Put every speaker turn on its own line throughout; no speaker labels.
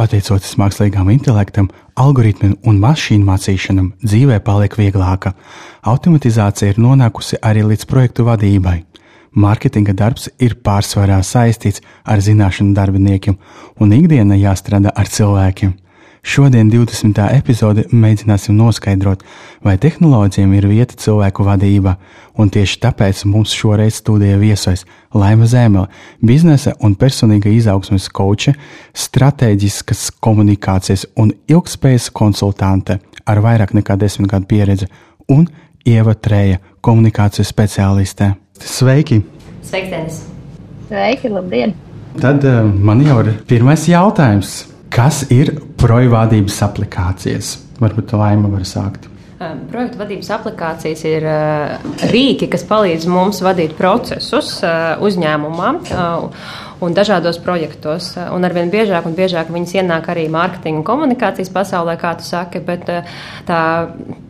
Pateicoties mākslīgam intelektam, algoritmiem un mašīnu mācīšanam, dzīvē paliek vieglāka. Automatizācija ir nonākusi arī līdz projektu vadībai. Mārketinga darbs ir pārsvarā saistīts ar zināšanu darbiniekiem, un ikdiena jāstrādā ar cilvēkiem. Šodien, 20. epizode, mēģināsim noskaidrot, vai tehnoloģijām ir vieta cilvēku vadībā, un tieši tāpēc mums šoreiz studijā viesojas Laima Zēmele, biznesa un personīga izaugsmes koče, stratēģiskas komunikācijas un ilgspējas konsultante ar vairāk nekā desmit gadu pieredzi, un Ieva Trēja, komunikācijas speciāliste. Sveiki!
Sveiks, Denis!
Sveiki, labdien!
Tad uh, man jau ir pirmais jautājums. Kas ir projevadības aplikācijas? Varbūt Laima var sākt.
Projektu vadības aplikācijas ir rīki, kas palīdz mums vadīt procesus uzņēmumā un dažādos projektos. Un arvien biežāk un biežāk viņas ienāk arī mārketinga un komunikācijas pasaulē, kā tu saki. Bet tā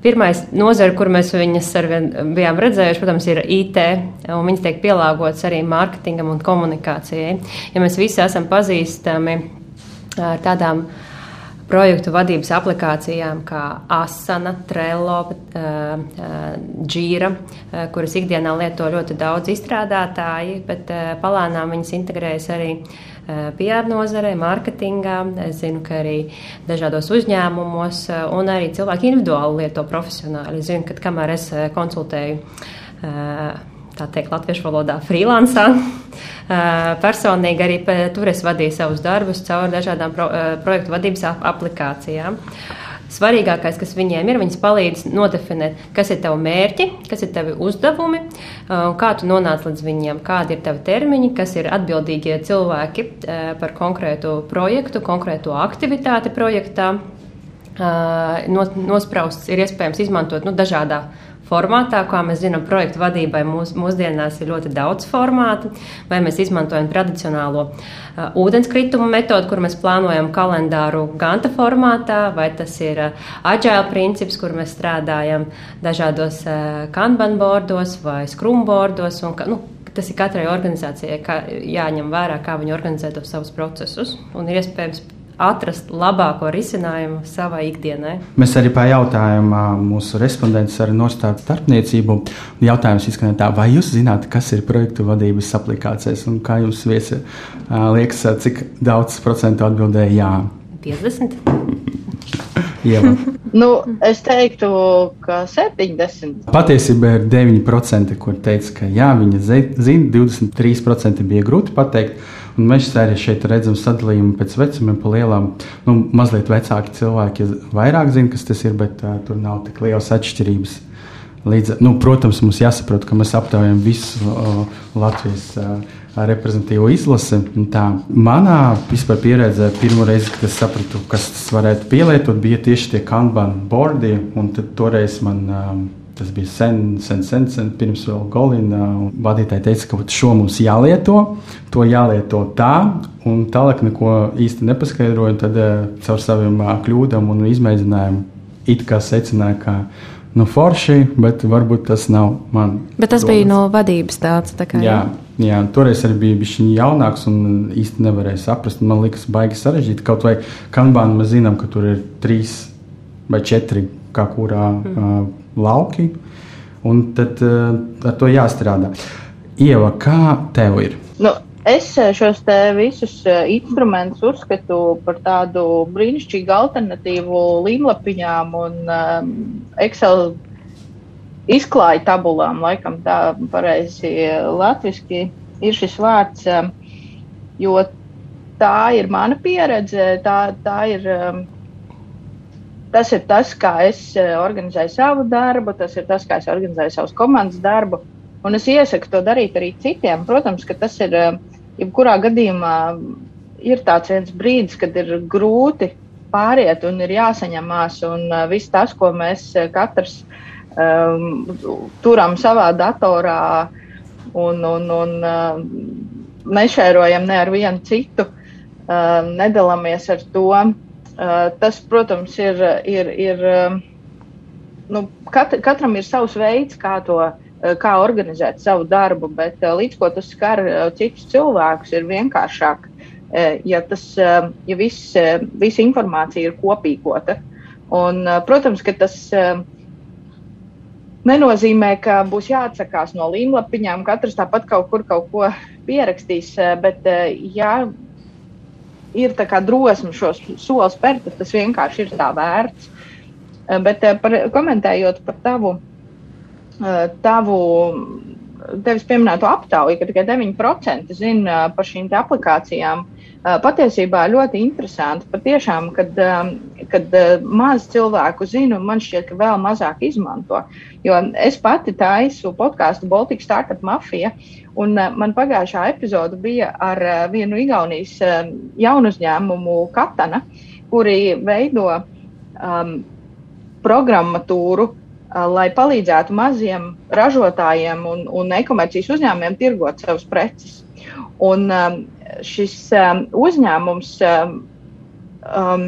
pirmais nozara, kur mēs viņas arvien bijām redzējuši, protams, ir IT. Viņas tiek pielāgotas arī mārketingam un komunikācijai. Ja mēs visi esam pazīstami ar tādām projektu vadības aplikācijām kā Asana, Trello, Jira, kuras ikdienā lieto ļoti daudz izstrādātāji, bet palānām viņas integrējas arī PR nozarē, mārketingā. Es zinu, ka arī dažādos uzņēmumos un arī cilvēki individuāli lieto profesionāli. Es zinu, ka kamēr es konsultēju tā teikt, latviešu valodā freelancā. Personīgi arī tur es vadīju savus darbus caur dažādām pro, projektu vadības aplikācijām. Svarīgākais, kas viņiem ir, viņas palīdz nodefinēt, kas ir tavi mērķi, kas ir tavi uzdevumi, kā tu nonāc līdz viņiem, kādi ir tavi termiņi, kas ir atbildīgie cilvēki par konkrētu projektu, konkrēto aktivitāti projektā. Nosprausts ir iespējams izmantot nu, dažādā veidā formātā, kā mēs zinām, projektu vadībai mūs, mūsdienās ir ļoti daudz formātu, vai mēs izmantojam tradicionālo uh, ūdenskritumu metodu, kur mēs plānojam kalendāru ganta formātā, vai tas ir uh, agile princips, kur mēs strādājam dažādos uh, kanban bordos vai scrum bordos. Un, nu, Tas ir katrai organizācijai jāņem vērā, kā viņi organizē tos savus procesus. Un ir iespējams atrast labāko risinājumu savai ikdienai.
Mēs arī pajautājām mūsu respondentus ar nostāstu starpniecību. Jautājums izskanēja tā, vai jūs zināt, kas ir projektu vadības aplikācijas un kā jums viesi liekas, cik daudz procentu atbildēja jā?
50.
Ieva.
Nu, es teiktu, ka 70.
Patiesībā ir 9%, kur teica, ka jā, viņa zina, 23% bija grūti pateikt. Un mēs arī šeit redzam sadalījumu pēc vecumiem, pa lielām, nu, mazliet vecāki cilvēki vairāk zina, kas tas ir, bet uh, tur nav tik lielas atšķirības. Līdz, nu, protams, mums jāsaprot, ka mēs aptaujam visu uh, Latvijas uh, reprezentatīvo izlasi. Tā. Manā vispār pieredzē, pirmo reizi, kad es sapratu, kas tas varētu pielietot, bija tieši tie kanban bordi. Toreiz man uh, Tas bija sen, sen, sen, sen pirms Golina. Vadītāji teica, ka šo mums jālieto, to jālieto tā, un tālāk neko īsti nepaskaidroju. Tad uh, caur saviem uh, kļūdām un izmēģinājumiem it kā secināja, ka nu, forši, bet varbūt tas nav man.
Bet tas domas. bija no vadības tāds. Tā kā,
jā, jā, toreiz arī bija bijis jaunāks un īsti nevarēja saprast. Man liekas, baigi sarežģīti. Kaut vai kanbānu mēs zinām, ka tur ir trīs vai četri, kā kurā. Mm. Uh, lauki, un tad uh, ar to jāstrādā. Ieva, kā tev ir?
Nu, es eh, šos visus uh, instrumentus uzskatu par tādu brīnišķīgu alternatīvu līmlapiņām un um, Excel izklāja tabulām, laikam tā pareizi latviski ir šis vārds, jo tā ir mana pieredze, tā, tā ir. Tas ir tas, kā es eh, organizēju savu darbu, tas ir tas, kā es organizēju savus komandas darbu. Un es iesaku to darīt arī citiem. Protams, ka tas ir, eh, jebkurā gadījumā, ir tāds viens brīdis, kad ir grūti pāriet un ir jāsaņemās. Un uh, viss tas, ko mēs katrs um, turam savā datorā un, un, un uh, nešērojam ne ar vienu citu, uh, nedalāmies ar to. Uh, tas, protams, ir, ir, ir nu, kat, katram ir savs veids, kā to kā organizēt savu darbu, bet līdz ko tas skar citus cilvēkus, ir vienkāršāk, ja, tas, ja viss, visa informācija ir kopīgota. Un, protams, ka tas nenozīmē, ka būs jāatsakās no līmlapiņām. Katrs tāpat kaut kur kaut ko pierakstīs, eh, bet, eh, ja ir drosme šo soli spērt, tad tas vienkārši ir tā vērts. Eh, bet par, komentējot par tavu, tavu tevis pieminēto aptauju, ka tikai 9% zina par šīm aplikācijām. Patiesībā ļoti interesanti. Patiešām, kad, kad maz cilvēku zina, un man šķiet, ka vēl mazāk izmanto. Jo es pati taisu podkāstu Baltic Startup Mafia, un man pagājušā epizode bija ar vienu Igaunijas jaunu uzņēmumu Katana, kuri veido um, programmatūru Uh, lai palīdzētu maziem ražotājiem un, un e-komercijas uzņēmumiem tirgot savus preces. Un um, šis um, uzņēmums um, um,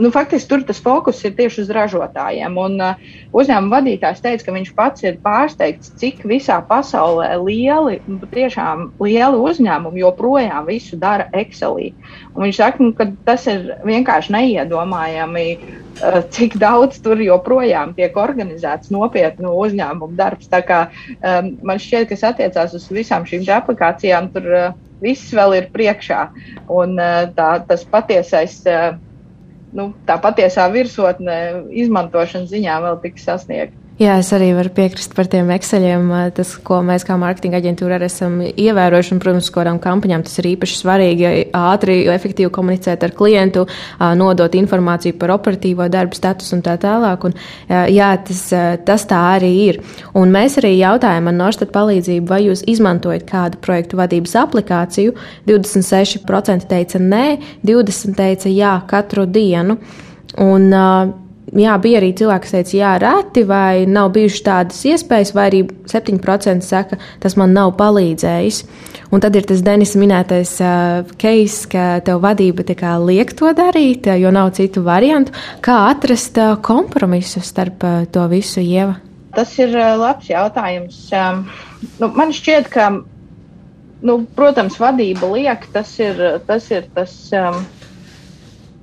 nu, faktiski tur tas fokus ir tieši uz ražotājiem. Un, uh, uzņēmuma vadītājs teica, ka viņš pats ir pārsteigts, cik visā pasaulē lieli, tiešām lieli uzņēmumi joprojām visu dara Excelī. Un viņš saka, nu, ka tas ir vienkārši neiedomājami, uh, cik daudz tur joprojām tiek organizēts nopietnu uzņēmumu darbs. Tā kā um, man šķiet, kas attiecās uz visām šīm aplikācijām, tur uh, viss vēl ir priekšā. Un uh, tā, tas patiesais. Uh, nu, tā patiesā virsotne izmantošanas ziņā vēl tiks sasniegta.
Jā, es arī varu piekrist par tiem Exceliem. Tas, ko mēs kā mārketinga aģentūra arī esam ievērojuši, un, protams, kādām kampaņām tas ir īpaši svarīgi, ātri, efektīvi komunicēt ar klientu, nodot informāciju par operatīvo darbu statusu un tā tālāk. Un, jā, tas, tas tā arī ir. Un mēs arī jautājām ar Norstat palīdzību, vai jūs izmantojat kādu projektu vadības aplikāciju. 26% teica nē, 20% teica jā katru dienu. Un, uh, jā, bija arī cilvēki, kas teica, jā, reti, vai nav bijušas tādas iespējas, vai arī 7% saka, tas man nav palīdzējis. Un tad ir tas Denis minētais uh, case, ka tev vadība liek to darīt, jo nav citu variantu. Kā atrast uh, kompromisu starp uh, to visu ieva?
Tas ir uh, labs jautājums. Um, nu, man šķiet, ka, nu, protams, vadība liek, tas ir tas. Ir tas um,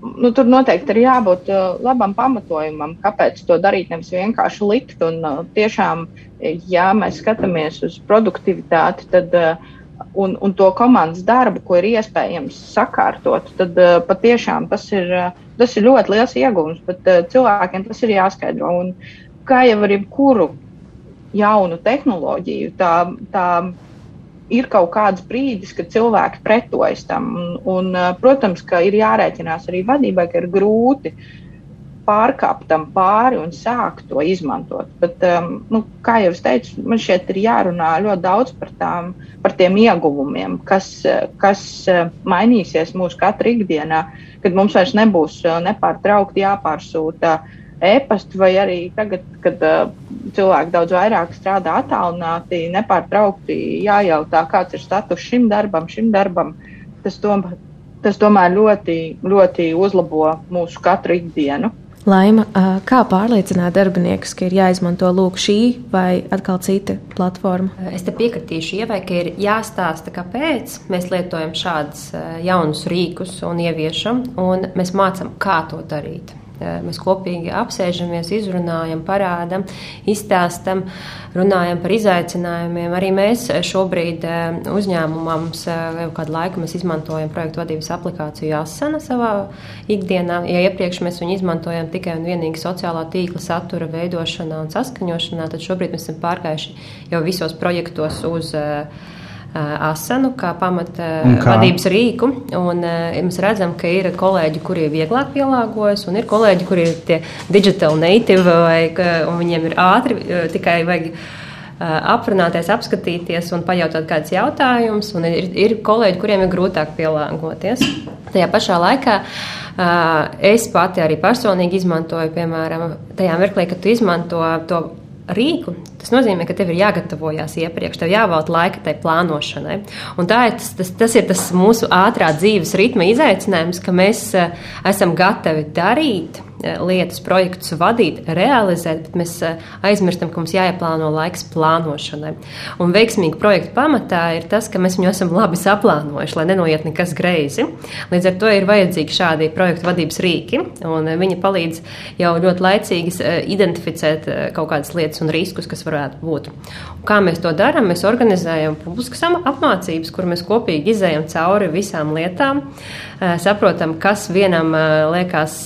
nu, tur noteikti ir jābūt uh, labam pamatojumam, kāpēc to darīt. Nevis vienkārši likt. Un, uh, tiešām, ja mēs skatāmies uz produktivitāti tad, uh, un, un to komandas darbu, ko ir iespējams sakārtot, tad patiešām tas ir, tas ir ļoti liels iegūms. Bet cilvēkiem tas ir jāskaidro. Un, kā jau ar jebkuru jaunu tehnoloģiju, tā, tā ir kaut kāds brīdis, kad cilvēki pretojas tam. Un, un, protams, ka ir jārēķinās arī vadībai, ka ir grūti pārkāpt tam pāri un sākt to izmantot. Bet, um, nu, kā jau es teicu, man šeit ir jārunā ļoti daudz par, tām, par tiem ieguvumiem, kas, kas mainīsies mūsu katru ikdienā, kad mums vairs nebūs nepārtraukti jāpārsūta uh, e-pastu, vai arī tagad, kad uh, cilvēki daudz vairāk strādā attālināti, nepārtraukti jājautā, kāds ir status šim darbam, šim darbam. Tas, tom, tas tomēr ļoti, ļoti uzlabo mūsu katru ikdienu.
Laima, kā pārliecināt darbiniekus, ka ir jāizmanto lūk šī vai atkal cita platforma? Es te piekritīšu ievai, ka ir jāstāsta, kāpēc mēs lietojam šādus jaunus rīkus un ieviešam, un mēs mācām, kā to darīt. Mēs kopīgi apsēžamies, izrunājam, parādam, izstāstam, runājam par izaicinājumiem. Arī mēs šobrīd uzņēmumam jau kādu laiku izmantojam projektu vadības aplikāciju Asana savā ikdienā. Ja iepriekš mēs viņu izmantojam tikai un vienīgi sociālā tīkla satura veidošanā un saskaņošanā, tad šobrīd mēs esam pārgājuši jau visos projektos uz uh, asanu, kā pamata kā? vadības rīku. Un, mēs redzam, ka ir kolēģi, kuri ir vieglāk pielāgojas, un ir kolēģi, kuri ir tie digital native, vai, un viņiem ir ātri tikai vajag aprunāties, apskatīties un pajautāt kādus jautājumus. Ir, ir kolēģi, kuriem ir grūtāk pielāgoties. Tajā pašā laikā Es pati arī personīgi izmantoju, piemēram, tajā mirklī, kad tu izmanto to rīku, tas nozīmē, ka tev ir jāgatavojas iepriekš, tev jāvelta laika tai plānošanai. Un tā ir tas, tas, tas ir tas mūsu ātrā dzīves ritma izaicinājums, ka mēs esam gatavi darīt Eh, lietas, projektus vadīt, realizēt, bet mēs eh, aizmirstam, ka mums jāieplāno laiks plānošanai. Un veiksmīgi projekta pamatā ir tas, ka mēs viņu esam labi saplānojuši, lai nenoiet nekas greizi. Līdz ar to ir vajadzīgi šādi projektu vadības rīki, un eh, viņi palīdz jau ļoti laicīgi identificēt kaut kādas lietas un riskus, kas varētu būt. Un kā mēs to darām? Mēs organizējam publiskas apmācības, kur mēs kopīgi izējam cauri visām lietām, saprotam, kas vienam liekas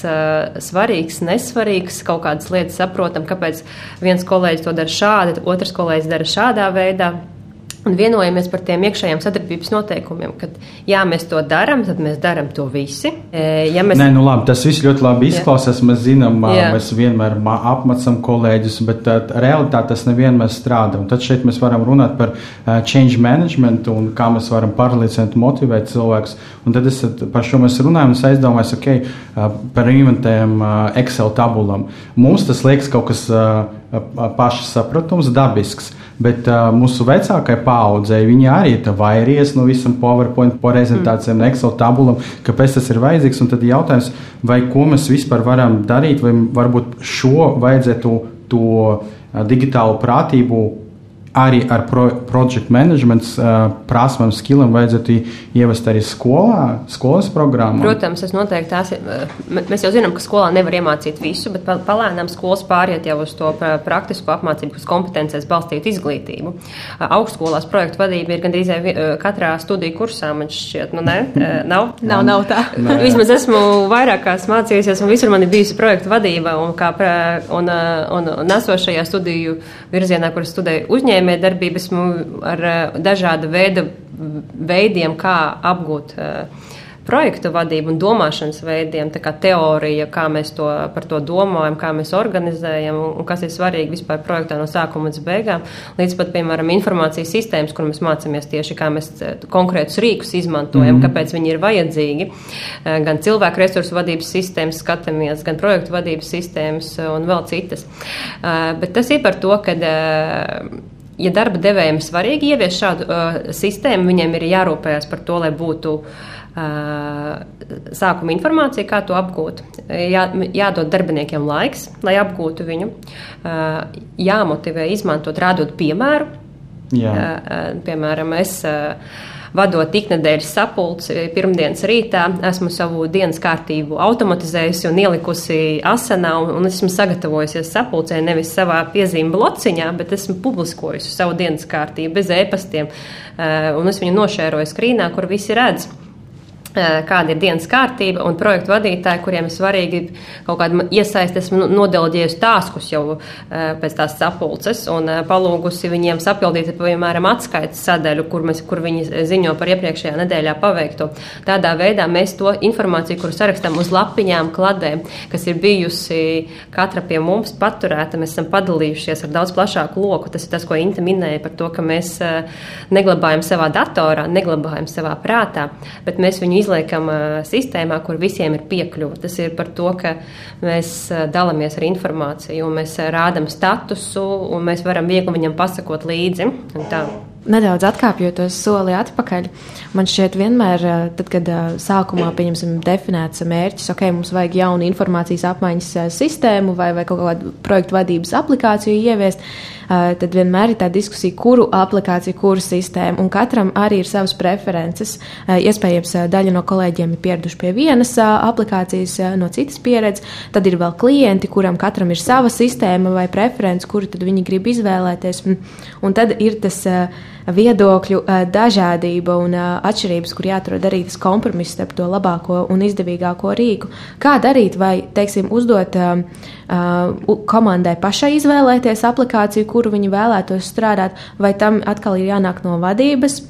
svarīgs, nesvarīgs, kaut kādas lietas saprotam, kāpēc viens kolēģis to dara šādi, otrs kolēģis dara šādā veidā un vienojamies par tiem iekšējiem sadarbības noteikumiem. Kad jā, mēs to darām, tad mēs darām to visi.
E, ja mēs... Nē, nu labi, tas viss ļoti labi izklausās. Jā. Mēs zinām, jā. mēs vienmēr apmācām kolēģus, bet realitāte tas nevienmēr strādā. Un tad šeit mēs varam runāt par change management un kā mēs varam pārliecināt, motivēt cilvēkus. Un tad es par šo mēs runājam, un es aizdomājos, ok, par inventējiem uh, Excel tabulam. Mums tas liekas kaut kas pašsaprotams, dabisks. Bet uh, mūsu vecākajai paudzei viņi arī ir vairies no visam PowerPoint prezentācijām, mm. Excel tabulam, kāpēc tas ir vajadzīgs. Un tad jautājums, vai ko mēs vispār varam darīt, vai varbūt šo vajadzētu to uh, digitālo prātību arī ar pro, project management uh, prasmēm, skilliem vajadzētu ievest arī skolā, skolas programmā?
Protams, tas noteikti tās ir. Mēs jau zinām, ka skolā nevar iemācīt visu, bet palēnām skolas pāriet jau uz to praktisko apmācību, uz kompetencēs balstītu izglītību. Augstskolās projektu vadība ir gandrīz katrā studiju kursā, man šķiet, nu ne, nav?
nav, nav tā.
Vismaz esmu vairākās mācījusies, un visur man ir bijusi projektu vadība, un, kā, un, un, un nesošajā studiju virzienā, kur studēju uzņēmumu uzņēmējdarbību esmu ar eh, dažāda veida veidiem, kā apgūt uh, projektu vadību un domāšanas veidiem, tā kā teorija, kā mēs to, par to domājam, kā mēs organizējam un, un kas ir svarīgi vispār projektā no sākuma līdz beigām, līdz pat, piemēram, informācijas sistēmas, kur mēs mācāmies tieši, kā mēs eh, konkrētus rīkus izmantojam, mm -hmm. kāpēc viņi ir vajadzīgi. Gan cilvēku resursu vadības sistēmas skatāmies, gan projektu vadības sistēmas un vēl citas. Bet tas ir par to, ka ja darba devējiem ir svarīgi ieviest šādu uh, sistēmu, viņiem ir jārūpējas par to, lai būtu uh, sākuma informācija, kā to apgūt. Jā, jādod darbiniekiem laiks, lai apgūtu viņu, uh, jāmotivē izmantot, rādot piemēru. Jā. Uh, uh, piemēram, es. Uh, vadot iknedēļas sapulci pirmdienas rītā, esmu savu dienas kārtību automatizējusi un ielikusi asanā, un, un esmu sagatavojusies sapulcē nevis savā piezīme blociņā, bet esmu publiskojusi savu dienas kārtību bez ēpastiem, eh, un es viņu nošēroju skrīnā, kur visi redz. Eh, kāda ir dienas kārtība, un projektu vadītāji, kuriem ir svarīgi kaut kāda iesaistes, nodelģējusi tāskus jau eh, pēc tās sapulces un eh, palūgusi viņiem sapildīt, piemēram, atskaites sadaļu, kur, mēs, kur viņi ziņo par iepriekšējā nedēļā paveikto. Tādā veidā mēs to informāciju, kuru sarakstam uz lapiņām, kladēm, kas ir bijusi katra pie mums paturēta, mēs esam padalījušies ar daudz plašāku loku. Tas ir tas, ko Inta minēja par to, ka mēs neglabājam savā datorā, neglabājam savā prātā, bet mēs viņu izliekam sistēmā, kur visiem ir piekļuva. Tas ir par to, ka mēs dalāmies ar informāciju, mēs rādām statusu, un mēs varam viegli viņam pasakot līdzi.
Nedaudz atkāpjoties soli atpakaļ, man šķiet, vienmēr, tad, kad sākumā pieņemsim definēts mērķis, ok, mums vajag jaunu informācijas apmaiņas sistēmu vai, vai kaut kādu projektu vadības aplikāciju ieviest, tad vienmēr ir tā diskusija, kuru aplikāciju, kuru sistēmu, un katram arī ir savas preferences. Iespējams, daļa no kolēģiem ir pieraduši pie vienas aplikācijas, no citas pieredzes, tad ir vēl klienti, kuram katram ir sava sistēma vai preference, kuru tad viņi grib izvēlēties, un, tad ir tas viedokļu dažādība un atšķirības, kur jāatrod arī tas kompromiss starp to labāko un izdevīgāko rīku. Kā darīt, vai, teiksim, uzdot komandai pašai izvēlēties aplikāciju, kuru viņi vēlētos strādāt, vai tam atkal ir jānāk no vadības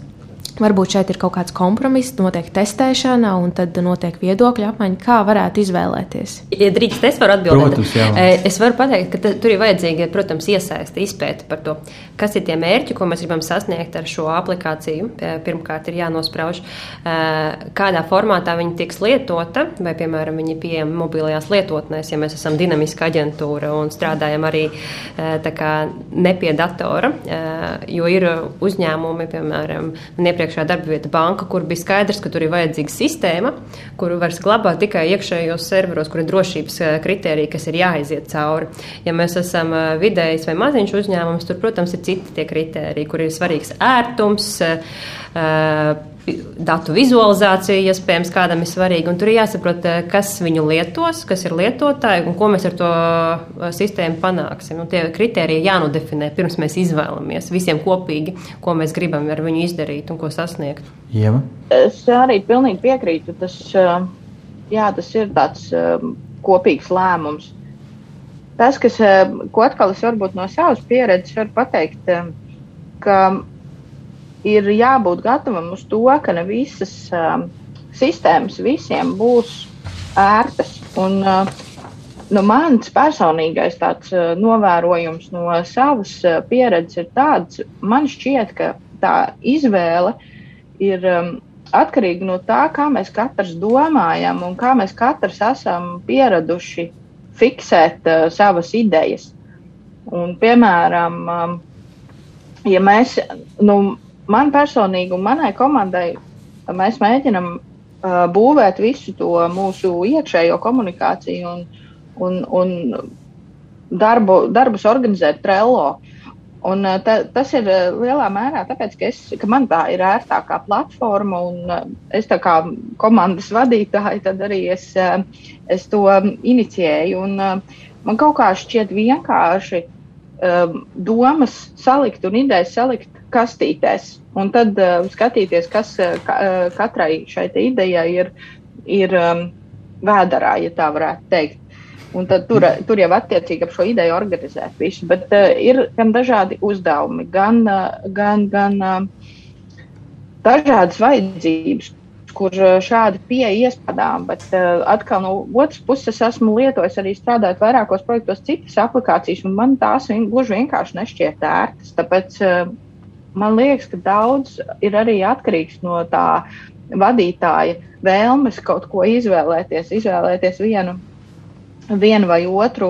Varbūt šeit ir kaut kāds kompromiss, notiek testēšana, un tad notiek viedokļu apmaiņa. Kā varētu izvēlēties?
Ja drīkst, es varu atbildēt.
Protams, jā.
Es varu pateikt, ka tur ir vajadzīga, protams, iesaista izpēta par to, kas ir tie mērķi, ko mēs gribam sasniegt ar šo aplikāciju. Pirmkārt, ir jānosprauž, kādā formātā viņi tiks lietota, vai, piemēram, viņi pieejami mobilajās lietotnēs, ja mēs esam dinamiska aģentūra un strādājam arī kā, ne pie datora, jo ir uzņēmumi, piemēram, iepriekšējā darba vieta banka, kur bija skaidrs, ka tur ir vajadzīga sistēma, kuru var glabāt tikai iekšējos serveros, kur ir drošības eh, kritēriji, kas ir jāaiziet cauri. Ja mēs esam eh, vidējs vai maziņš uzņēmums, tur, protams, ir citi tie kritēriji, kur ir svarīgs ērtums eh, datu vizualizācija, iespējams, kādam ir svarīga. Tur ir jāsaprot, eh, kas viņu lietos, kas ir lietotāji un ko mēs ar to eh, sistēmu panāksim. Un tie kriteriji jānodefinē pirms mēs izvēlamies visiem kopīgi, ko mēs gribam ar viņu izdarīt un ko sasniegt.
Ieva?
Es arī pilnīgi piekrītu. Tas, eh, jā, tas ir tāds kopīgs lēmums. Tas, kas, ko atkal es varbūt no savas pieredzes varu pateikt, ka ir jābūt gatavam uz to, ka ne visas um, sistēmas visiem būs ērtas. Un, uh, nu, mans personīgais tāds, uh, novērojums no savas uh, pieredzes ir tāds, man šķiet, ka tā izvēle ir um, atkarīga no tā, kā mēs katrs domājam un kā mēs katrs esam pieraduši fiksēt uh, savas idejas. Un, piemēram, um, ja mēs, nu, man personīgi un manai komandai mēs mēģinam uh, būvēt visu to mūsu iekšējo komunikāciju un, un, un darbu, darbus organizēt Trello. Un, ta, tas ir lielā mērā tāpēc, ka, es, ka man tā ir ērtākā platforma un es tā kā komandas vadītāja, tad arī es, es to inicijēju. Un, man kaut kā šķiet vienkārši uh, domas salikt un idejas salikt kastītēs. Un tad uh, skatīties, kas uh, ka, uh, katrai šai idejai ir, ir um, vēdarā, ja tā varētu teikt. Un tad tur, tur jau attiecīgi ap šo ideju organizēt visu. Bet uh, ir gan dažādi uzdevumi, gan, uh, gan, gan uh, dažādas vajadzības, kur šādi pieeja iespējām. Bet uh, atkal no otras puses esmu lietojis arī strādājot vairākos projektos citas aplikācijas, un man tās vien, gluži vienkārši nešķiet ērtas. Tāpēc uh, man liekas, ka daudz ir arī atkarīgs no tā vadītāja vēlmes kaut ko izvēlēties, izvēlēties vienu, vienu vai otru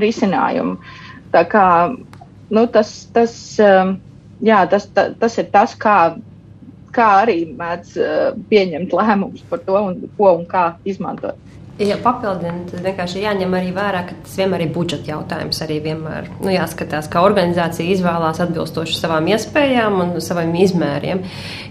risinājumu. Tā kā, nu, tas, tas, um, jā, tas, tas, tas ir tas, kā, kā arī mēdz uh, pieņemt lēmumus par to, un, ko un kā izmantot.
Ja papildināt, tad vienkārši jāņem arī vērā, ka tas vienmēr ir budžeta jautājums. Arī vienmēr nu, jāskatās, kā organizācija izvēlās atbilstoši savām iespējām un saviem izmēriem.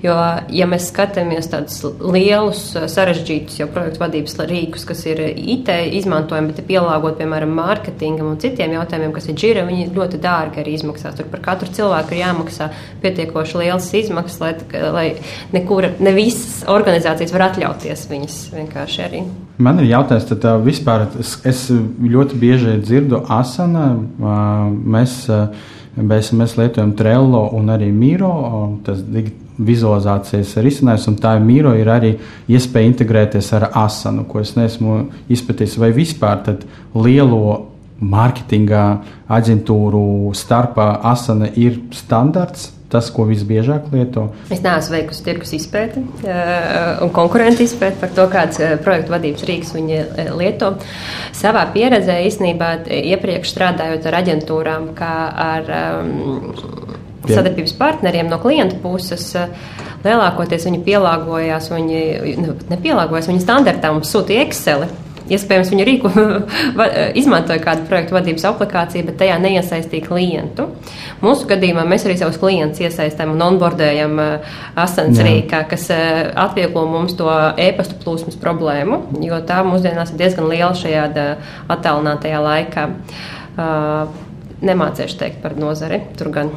Jo, ja mēs skatāmies tādus lielus, sarežģītus jau projektu vadības rīkus, kas ir IT izmantojami, bet ir pielāgoti piemēram mārketingam un citiem jautājumiem, kas ir džira, viņi ļoti dārgi arī izmaksās. Tur par katru cilvēku ir jāmaksā pietiekoši liels izmaksas, lai, lai nekura, ne visas organizācijas var atļauties viņas vienkārši arī.
Man ir jautājums, tad uh, vispār es, es ļoti bieži dzirdu asana. Uh, mēs, uh, mēs lietojam Trello un arī Miro. Tas vizualizācijas risinājums, un tā ir Miro, ir arī iespēja integrēties ar asanu, ko es neesmu izpētījis. Vai vispār lielo mārketinga aģentūru starpā asana ir standarts? Tas, ko visbiežāk lieto?
Es neesmu veikusi tirgus izpēti un konkurentu izpēti par to, kāds projektu vadības rīks viņi lieto. Savā pieredzē īstenībā iepriekš strādājot ar aģentūrām, kā ar um, sadarbības partneriem no klienta puses. Lielākoties viņi pielāgojās, viņi nu, nepielāgojās, viņi standartā mums sūtīja Excel Iespējams, viņu rīku izmantoja kādu projektu vadības aplikāciju, bet tajā neiesaistīja klientu. Mūsu gadījumā mēs arī savus klientus iesaistām un onboardējam uh, asins rīkā, kas uh, atvieglo mums to e-pastu plūsmas problēmu, jo tā mūsdienās ir diezgan liela šajā attālinātajā laikā. Uh, nemācīšu teikt par nozari. Tur gan.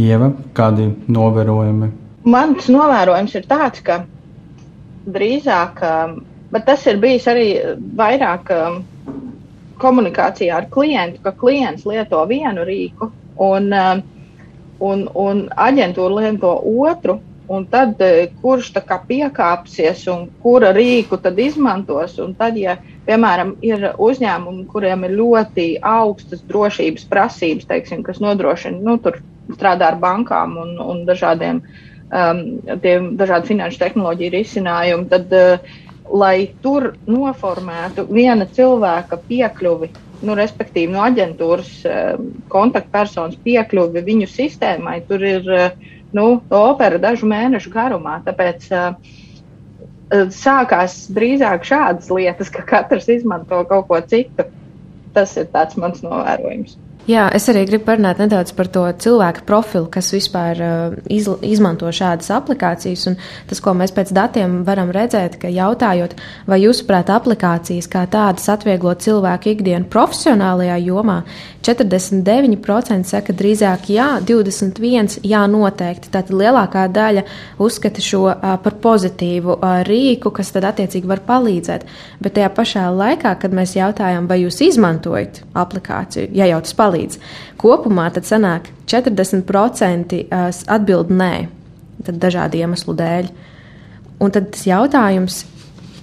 Ieva, kādi novērojumi?
Mans novērojums ir tāds, ka drīzāk Bet tas ir bijis arī vairāk um, komunikācijā ar klientu, ka klients lieto vienu rīku un, um, un, un aģentūra lieto otru. un tad kurš tā kā piekāpsies un kura rīku tad izmantos. Un tad, ja, piemēram, ir uzņēmumi, kuriem ir ļoti augstas drošības prasības, teiksim, kas nodrošina, nu, tur strādā ar bankām un, un dažādiem um, dažādu finanšu tehnoloģiju risinājumu, tad, uh, lai tur noformētu viena cilvēka piekļuvi nu, respektīvi no aģentūras eh, kontaktpersonas piekļuvi viņu sistēmai, tur ir eh, nu, opera dažu mēnešu garumā. Tāpēc uh, sākās drīzāk šādas lietas, ka katrs izmanto kaut ko citu. Tas ir mans novērojums.
Jā, es arī gribu parunāt nedaudz par to cilvēku profilu, kas vispār uh, iz, izmanto šādas aplikācijas. Un tas, ko mēs pēc datiem varam redzēt, ka jautājot, vai jūsuprāt, aplikācijas kā tādas atvieglo cilvēku ikdienu profesionālajā jomā, 49% saka drīzāk jā, 21% jā, noteikti. Tātad lielākā daļa uzskata šo uh, par pozitīvu uh, rīku, kas tad attiecīgi var palīdzēt. Bet tajā pašā laikā, kad mēs jautājam, vai jūs izmantojat aplikāciju, ja jau tas palīdz, palīdz. Kopumā tad sanāk 40% atbild nē, tad dažādu iemeslu dēļ. Un tad tas jautājums,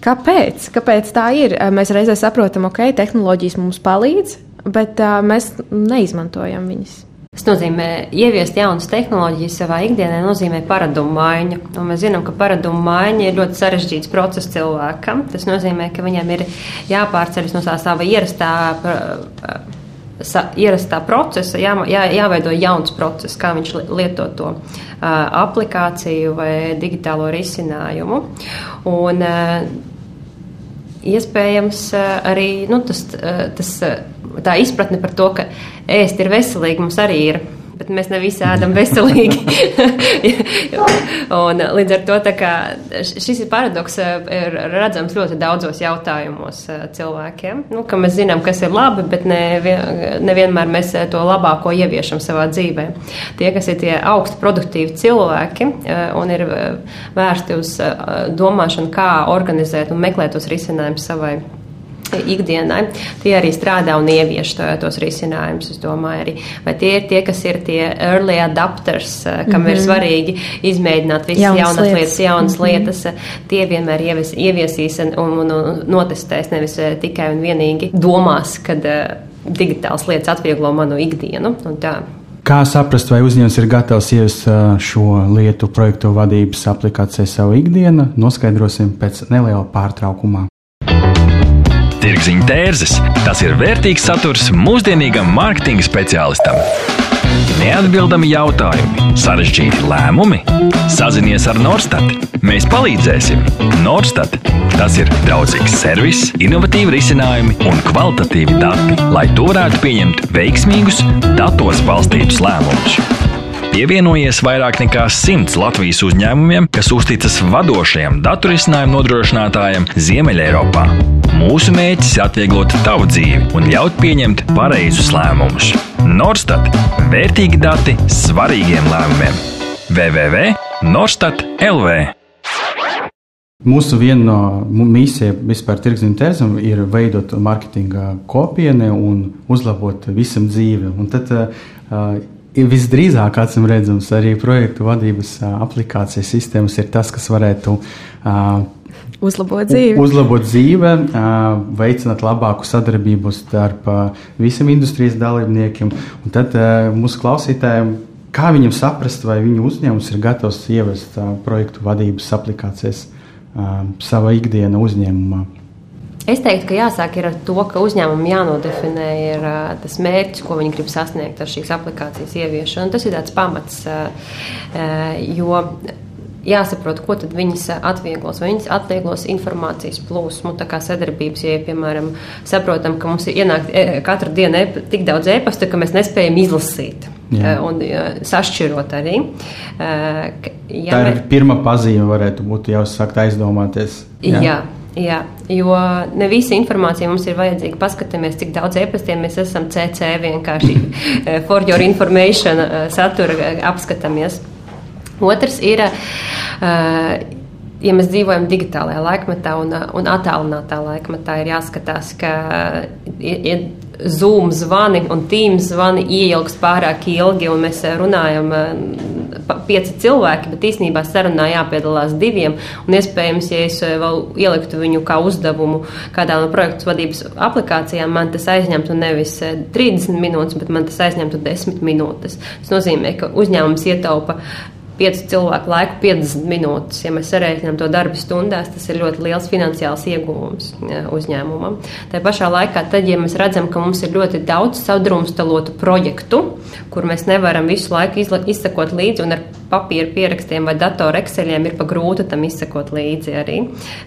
kāpēc? Kāpēc tā ir? Mēs reizē saprotam, ok, tehnoloģijas mums palīdz, bet uh, mēs neizmantojam viņas.
Tas nozīmē, ieviest jaunas tehnoloģijas savā ikdienā, nozīmē paradumu maiņu. Un mēs zinām, ka paradumu maiņa ir ļoti sarežģīts process cilvēkam. Tas nozīmē, ka viņam ir jāpārceļas no tā sava ierastā ierastā procesa, jā, jā, jāveido jauns process, kā viņš lieto to uh, aplikāciju vai digitālo risinājumu. Un, uh, iespējams, uh, arī nu, tas, tas, tā izpratne par to, ka ēst ir veselīgi, mums arī ir bet mēs ne visi ēdam veselīgi. un, līdz ar to šis ir paradoks, ir redzams ļoti daudzos jautājumos cilvēkiem, nu, mēs zinām, kas ir labi, bet nevien, nevienmēr mēs to labāko ieviešam savā dzīvē. Tie, kas ir tie augsti produktīvi cilvēki un ir vērsti uz domāšanu, kā organizēt un meklēt tos risinājumus savai ikdienai, tie arī strādā un ievieš tos risinājumus. Es domāju, arī vai tie ir tie, kas ir tie early adapters, kam mm -hmm. ir mhm. svarīgi izmēģināt visas jaunas, jaunas lietas, lietas jaunas mm -hmm. lietas, tie vienmēr ievies, ieviesīs un, un, un notestēs nevis eh, tikai un vienīgi domās, kad uh, digitāls lietas atvieglo manu ikdienu.
Kā saprast, vai uzņēmums ir gatavs ieviest eh, šo lietu projektu vadības aplikācijai savu ikdienu, noskaidrosim pēc neliela pārtraukumā.
Tirziņa tērzes - tas ir vērtīgs saturs mūsdienīgam mārketinga speciālistam. Neatbildami jautājumi, sarežģīti lēmumi. Sazinies ar Norstat. Mēs palīdzēsim. Norstat - tas ir draudzīgs servis, innovatīvi risinājumi un kvalitatīvi dati, lai to varētu pieņemt veiksmīgus, datos balstītus lēmumus. Pievienojies vairāk nekā simts Latvijas uzņēmumiem, kas uzticas vadošajam datorisinājumu nodrošinātājam Ziemeļeiropā. Mūsu mērķis ir atvieglot tavu dzīvi un ļaut pieņemt pareizus lēmumus. Norstat - vērtīgi dati svarīgiem lēmumiem. www.norstat.lv
Mūsu viena no misijām vispār tēzam ir veidot marketinga kopienu un uzlabot visam dzīvi. Un tad uh, visdrīzāk, acīm redzams, arī projektu vadības uh, aplikācijas sistēmas ir tas, kas varētu uh,
Uzlabot dzīvi.
Uzlabot dzīvi, veicināt labāku sadarbību starp visiem industrijas dalībniekiem. Un tad mūsu klausītājiem, kā viņam saprast, vai viņu uzņēmums ir gatavs ievest projektu vadības aplikācijas savā ikdienā uzņēmumā.
Es teiktu, ka jāsāk ar to, ka uzņēmumam jānodefinē ir, uh, tas mērķis, ko viņi grib sasniegt ar šīs aplikācijas ieviešanu. Tas ir tāds pamats, uh, jo jāsaprot, ko tad viņas atvieglos. Vai viņas atvieglos informācijas plūsmu, tā kā sadarbības, ja, piemēram, saprotam, ka mums ir ienākt e, katru dienu e tik daudz e-pasta, ka mēs nespējam izlasīt. Jā. Un sašķirot arī.
Ja Tā ir pirmā pazīme, varētu būt jau sākt aizdomāties.
Jā. jā. Jā, jo ne visa informācija mums ir vajadzīga. Paskatāmies, cik daudz e-pastiem mēs esam CC vienkārši for your information satura apskatāmies. Otrs ir, ja mēs dzīvojam digitālajā laikmetā un, un attālinātā laikmetā, ir jāskatās, ka ja Zoom zvani un Teams zvani ieilgs pārāk ilgi, un mēs runājam pieci cilvēki, bet īstenībā sarunā jāpiedalās diviem. Un iespējams, ja es vēl ieliktu viņu kā uzdevumu kādā no projektu vadības aplikācijām, man tas aizņemtu nevis 30 minūtes, bet man tas aizņemtu 10 minūtes. Tas nozīmē, ka uzņēmums ietaupa 5 cilvēku laiku 50 minūtes. Ja mēs sarēķinām to darbu stundās, tas ir ļoti liels finansiāls ieguvums uzņēmumam. Tā pašā laikā, tad, ja mēs redzam, ka mums ir ļoti daudz sadrumstalotu projektu, kur mēs nevaram visu laiku izsakot līdzi un ar papīra pierakstiem vai datoru ekseļiem ir pa grūti tam izsakot līdzi arī.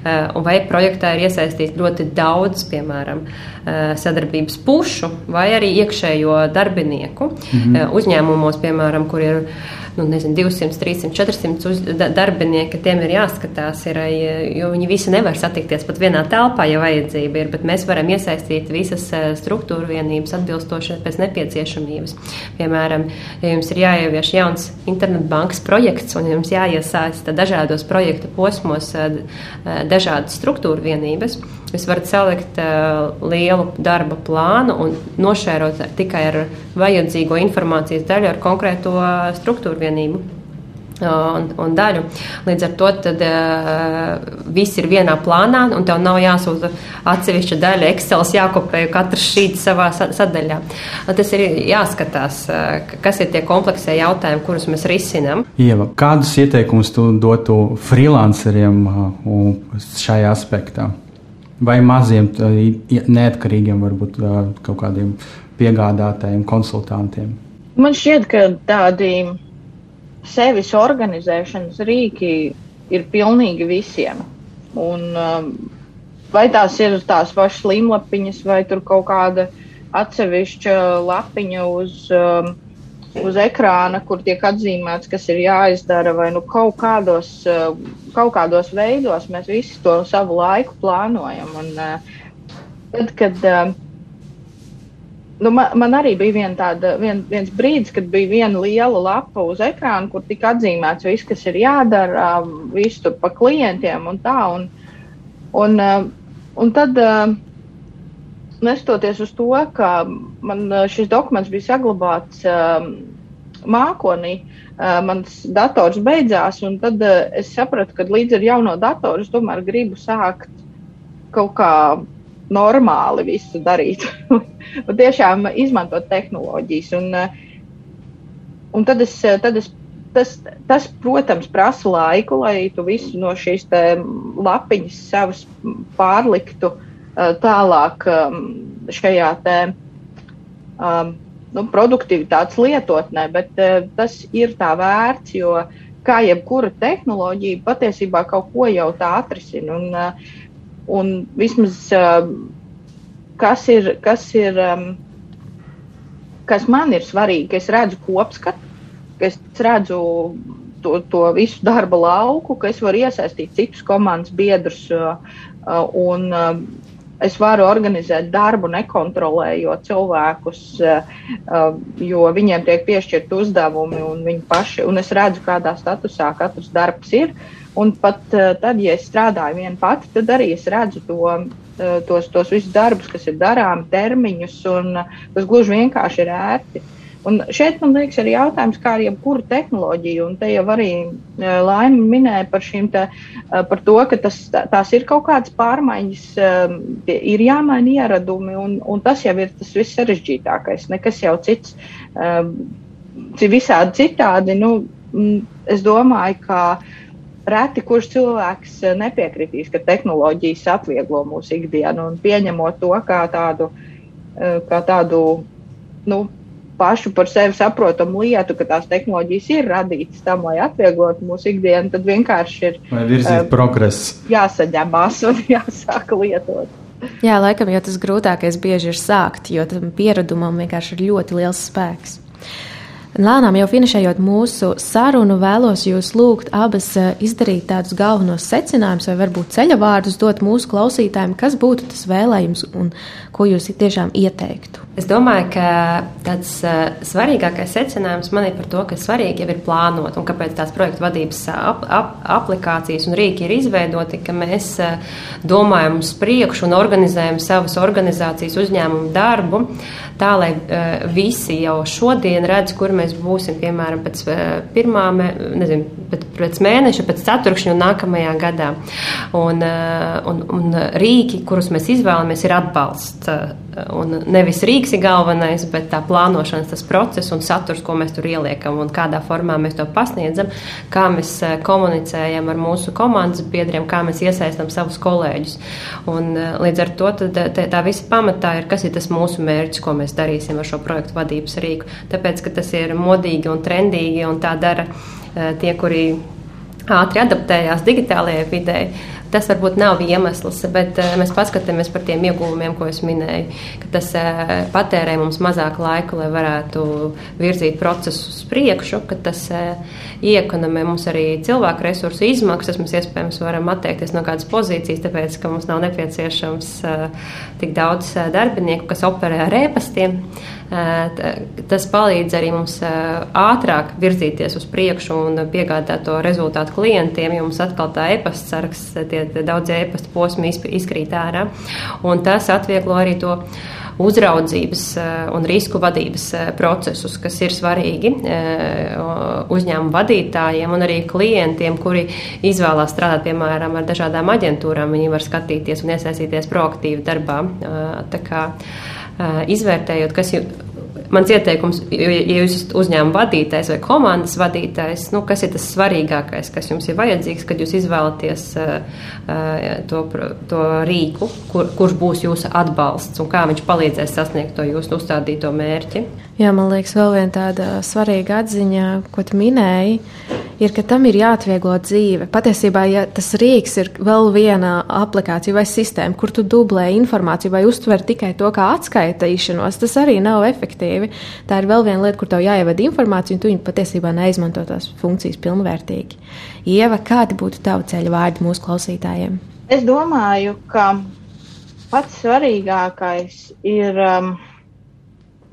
Un vai projektā ir iesaistīts ļoti daudz, piemēram, sadarbības pušu vai arī iekšējo darbinieku mhm. uzņēmumos, piemēram, kur ir nu, nezinu, 200, 300, 400 uz, da, darbinieki, tiem ir jāskatās, ir, jo viņi visi nevar satikties pat vienā telpā, ja vajadzība ir, bet mēs varam iesaistīt visas struktūra vienības atbilstoši pēc nepieciešamības. Piemēram, ja jums ir jāievieš jauns internetbankas projekts un jums jāiesaista dažādos projekta posmos dažādas struktūra vienības, Jūs varat salikt lielu darba plānu un nošērot tikai ar vajadzīgo informācijas daļu, ar konkrēto struktūru vienību. Un, un daļu. Līdz ar to tad, uh, viss ir vienā plānā, un tev nav jāsūta atsevišķa daļa, Excel, jākopē katrs šīs savā sadaļā. Tas ir jāskatās, uh, kas ir tie kompleksē jautājumi, kurus mēs risinām.
Ieva, kādus ieteikumus tu dotu freelanceriem uh, šajā aspektā? vai maziem, neatkarīgiem, varbūt kaut kādiem piegādātājiem, konsultantiem?
Man šķiet, ka tādi sevis organizēšanas rīki ir pilnīgi visiem. Un, vai tās ir tās pašas līmlapiņas, vai tur kaut kāda atsevišķa lapiņa uz um, uz ekrāna, kur tiek atzīmēts, kas ir jāizdara, vai nu kaut kādos, eh, kaut kādos veidos mēs visi to savu laiku plānojam. Un, eh, tad, kad, eh, nu, man, man arī bija vien tāda, vien, viens brīdis, kad bija viena liela lapa uz ekrāna, kur tika atzīmēts viss, kas ir jādara, visu tur pa klientiem un tā. Un, un, un tad nestoties uz to, ka man uh, šis dokuments bija saglabāts mākonī, mans dators beidzās, un tad es sapratu, ka līdz ar jauno datoru es tomēr gribu sākt kaut kā normāli visu darīt un tiešām izmantot tehnoloģijas. Un, uh, un tad es, tad es tas, tas, protams, prasa laiku, lai tu visu no šīs lapiņas savas pārliktu uh, Eh, tālāk um, šajā te, um, nu, produktivitātes lietotnē, bet uh, tas ir tā vērts, jo kā jebkura tehnoloģija patiesībā kaut ko jau tā atrisina. Un, uh, un vismaz uh, kas ir, kas ir, kas man ir svarīgi, ka es redzu kopskatu, ka es redzu to, to visu darba lauku, ka es varu iesaistīt citus komandas biedrus uh, uh, un uh, es varu organizēt darbu, nekontrolējot cilvēkus, jo viņiem tiek piešķirt uzdevumi un viņi paši, un es redzu, kādā statusā katrs darbs ir. Un pat eh, tad, ja es strādāju viena pati, tad arī es redzu to, tos, tos visus darbus, kas ir darāmi, termiņus, un tas gluži vienkārši ir ērti. Uh, Un šeit man liekas arī jautājums, kā ar jebkuru tehnoloģiju, un te jau arī Laima minēja par, te, par to, ka tas, tās ir kaut kādas pārmaiņas, ir jāmaina ieradumi, un, un tas jau ir tas viss sarežģītākais. Nekas jau cits, visādi citādi. Nu, es domāju, ka reti kurš cilvēks nepiekritīs, ka tehnoloģijas atvieglo mūsu ikdienu un pieņemot to kā tādu, kā tādu nu, pašu par sevi saprotamu lietu, ka tās tehnoloģijas ir radītas tam, lai atvieglotu mūsu ikdienu, tad vienkārši ir
uh, progress.
Jāsaņemās un jāsāk lietot.
Jā, laikam jau tas grūtākais bieži ir sākt, jo tam pieredumam vienkārši ir ļoti liels spēks. Lēnām jau finišējot mūsu sarunu, vēlos jūs lūgt abas eh, izdarīt tādus galvenos secinājumus, vai varbūt ceļavārdus dot mūsu klausītājiem, kas būtu tas vēlējums un ko jūs tiešām ieteiktu.
Es domāju, ka tāds uh, svarīgākais secinājums man ir par to, ka svarīgi jau ir plānot un kāpēc tās projektu vadības ap, ap, aplikācijas un rīki ir izveidoti, ka mēs uh, domājam uz priekšu un organizējam savas organizācijas uzņēmumu darbu tā, lai uh, visi jau šodien redz, kur mēs būsim piemēram pēc pirmā, nezinu, pēc mēneša, pēc ceturkšņa un nākamajā gadā. Un, un, un rīki, kurus mēs izvēlamies, ir atbalsts. Un nevis rīks ir galvenais, bet tā plānošanas tas process un saturs, ko mēs tur ieliekam un kādā formā mēs to pasniedzam, kā mēs komunicējam ar mūsu komandas biedriem, kā mēs iesaistām savus kolēģus. Un, līdz ar to tad, tā visa pamatā ir, kas ir tas mūsu mērķis, ko mēs darīsim ar šo projektu vadības rīku. Tāpēc, ka tas ir modīgi un trendīgi un tā dara tie, kuri ātri adaptējās digitālajai videi. Tas varbūt nav iemesls, bet uh, mēs paskatāmies par tiem ieguvumiem, ko es minēju. Tas uh, patērē mums mazāk laika, lai varētu virzīt procesu uz priekšu, ka tas uh, iekonomē mums arī cilvēku resursu izmaksas. Mēs iespējams varam atteikties no kādas pozīcijas, tāpēc ka mums nav nepieciešams tik daudz darbinieku, kas operē ar ēpastiem. Tas palīdz arī mums ātrāk virzīties uz priekšu un piegādāt to rezultātu klientiem, jo mums atkal tā e-pasta saraksts, tie daudzie e-pasta posmi izkrīt ārā. Un tas atvieglo arī to uzraudzības un risku vadības procesus, kas ir svarīgi uzņēmumu vadītājiem un arī klientiem, kuri izvēlās strādāt, piemēram, ar dažādām aģentūrām. Viņi var skatīties un iesaistīties proaktīvi darbā. Tā kā izvērtējot, kas mans ieteikums, ja jūs esat uzņēmuma vadītājs vai komandas vadītājs, nu, kas ir tas svarīgākais, kas jums ir vajadzīgs, kad jūs izvēlaties uh, to, to rīku, kur, kurš būs jūsu atbalsts un kā viņš palīdzēs sasniegt to jūsu uzstādīto mērķi.
Jā, man liekas, vēl viena tāda svarīga atziņa, ko tu minēji, ir, ka tam ir jāatvieglo dzīve. Patiesībā, ja tas rīks ir vēl viena aplikācija vai sistēma, kur tu dublē informāciju vai uztver tikai to kā atskaitīšanos, tas arī nav efektīvi. Tā ir vēl viena lieta, kur tev jāievada informācija, un tu viņu patiesībā neizmanto tās funkcijas pilnvērtīgi. Ieva, kādi būtu tavi ceļa vārdi mūsu klausītājiem?
Es domāju, ka pats svarīgākais ir. Um,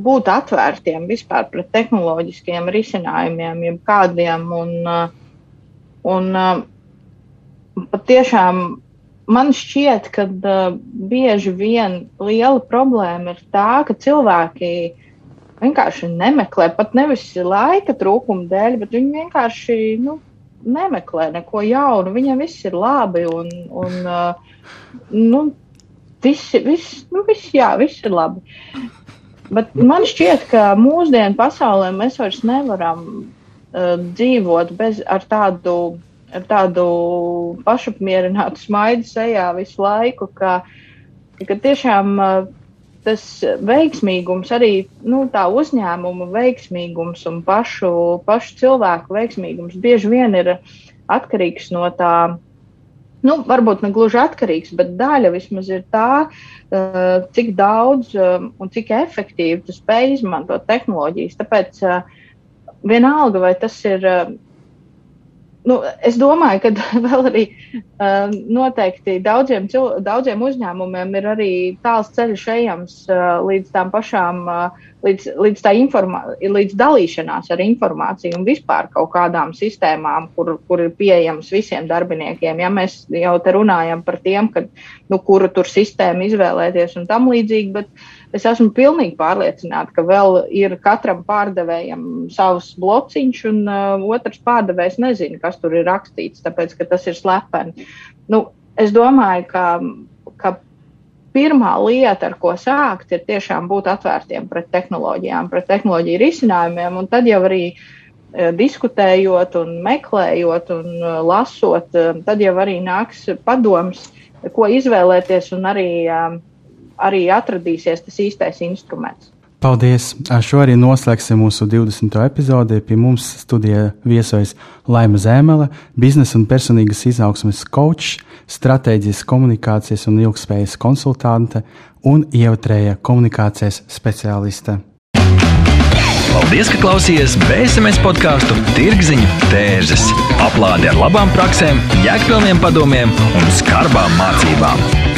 būt atvērtiem vispār pret tehnoloģiskiem risinājumiem, jebkādiem. Un, uh, un uh, patiešām man šķiet, ka uh, bieži vien liela problēma ir tā, ka cilvēki vienkārši nemeklē, pat nevis laika trūkuma dēļ, bet viņi vienkārši nu, nemeklē neko jaunu. Viņiem viss ir labi un, un nu, viss, viss, nu, viss, jā, viss ir labi. Bet man šķiet, ka mūsdienu pasaulē mēs vairs nevaram uh, dzīvot bez tādu, ar tādu pašapmierinātu smaidu sejā visu laiku, ka, ka tiešām uh, tas veiksmīgums, arī nu, tā uzņēmuma veiksmīgums un pašu, pašu cilvēku veiksmīgums bieži vien ir atkarīgs no tā nu, varbūt ne gluži atkarīgs, bet daļa vismaz ir tā, uh, cik daudz um, un cik efektīvi tu spēj izmantot tehnoloģijas. Tāpēc uh, vienalga, vai tas ir nu, es domāju, ka vēl arī uh, noteikti daudziem, daudziem uzņēmumiem ir arī tāls ceļš ejams uh, līdz tām pašām, uh, līdz, līdz tā informā, līdz dalīšanās ar informāciju un vispār kaut kādām sistēmām, kur, kur ir pieejams visiem darbiniekiem. Ja mēs jau te runājam par tiem, kad, nu, kuru tur sistēmu izvēlēties un tam līdzīgi, bet uh, Es esmu pilnīgi pārliecināta, ka vēl ir katram pārdevējam savs blociņš, un uh, otrs pārdevējs nezina, kas tur ir rakstīts, tāpēc ka tas ir slepeni. Nu, es domāju, ka, ka pirmā lieta, ar ko sākt, ir tiešām būt atvērtiem pret tehnoloģijām, pret tehnoloģiju risinājumiem, un tad jau arī uh, diskutējot, un meklējot un uh, lasot, uh, tad jau arī nāks padoms, ko izvēlēties, un arī arī atradīsies tas īstais instruments.
Paldies! Ar šo arī noslēgsim mūsu 20. epizodi. Pie mums studijā viesojas Laima Zēmele, biznesa un personīgas izaugsmes coach, stratēģijas komunikācijas un ilgspējas konsultante un ievatrēja komunikācijas speciāliste.
Paldies, ka klausījāties BSMS podkāstu Tirziņu tērzes. Aplādi ar labām praktiskām, jēgpilniem padomiem un skarbām mācībām.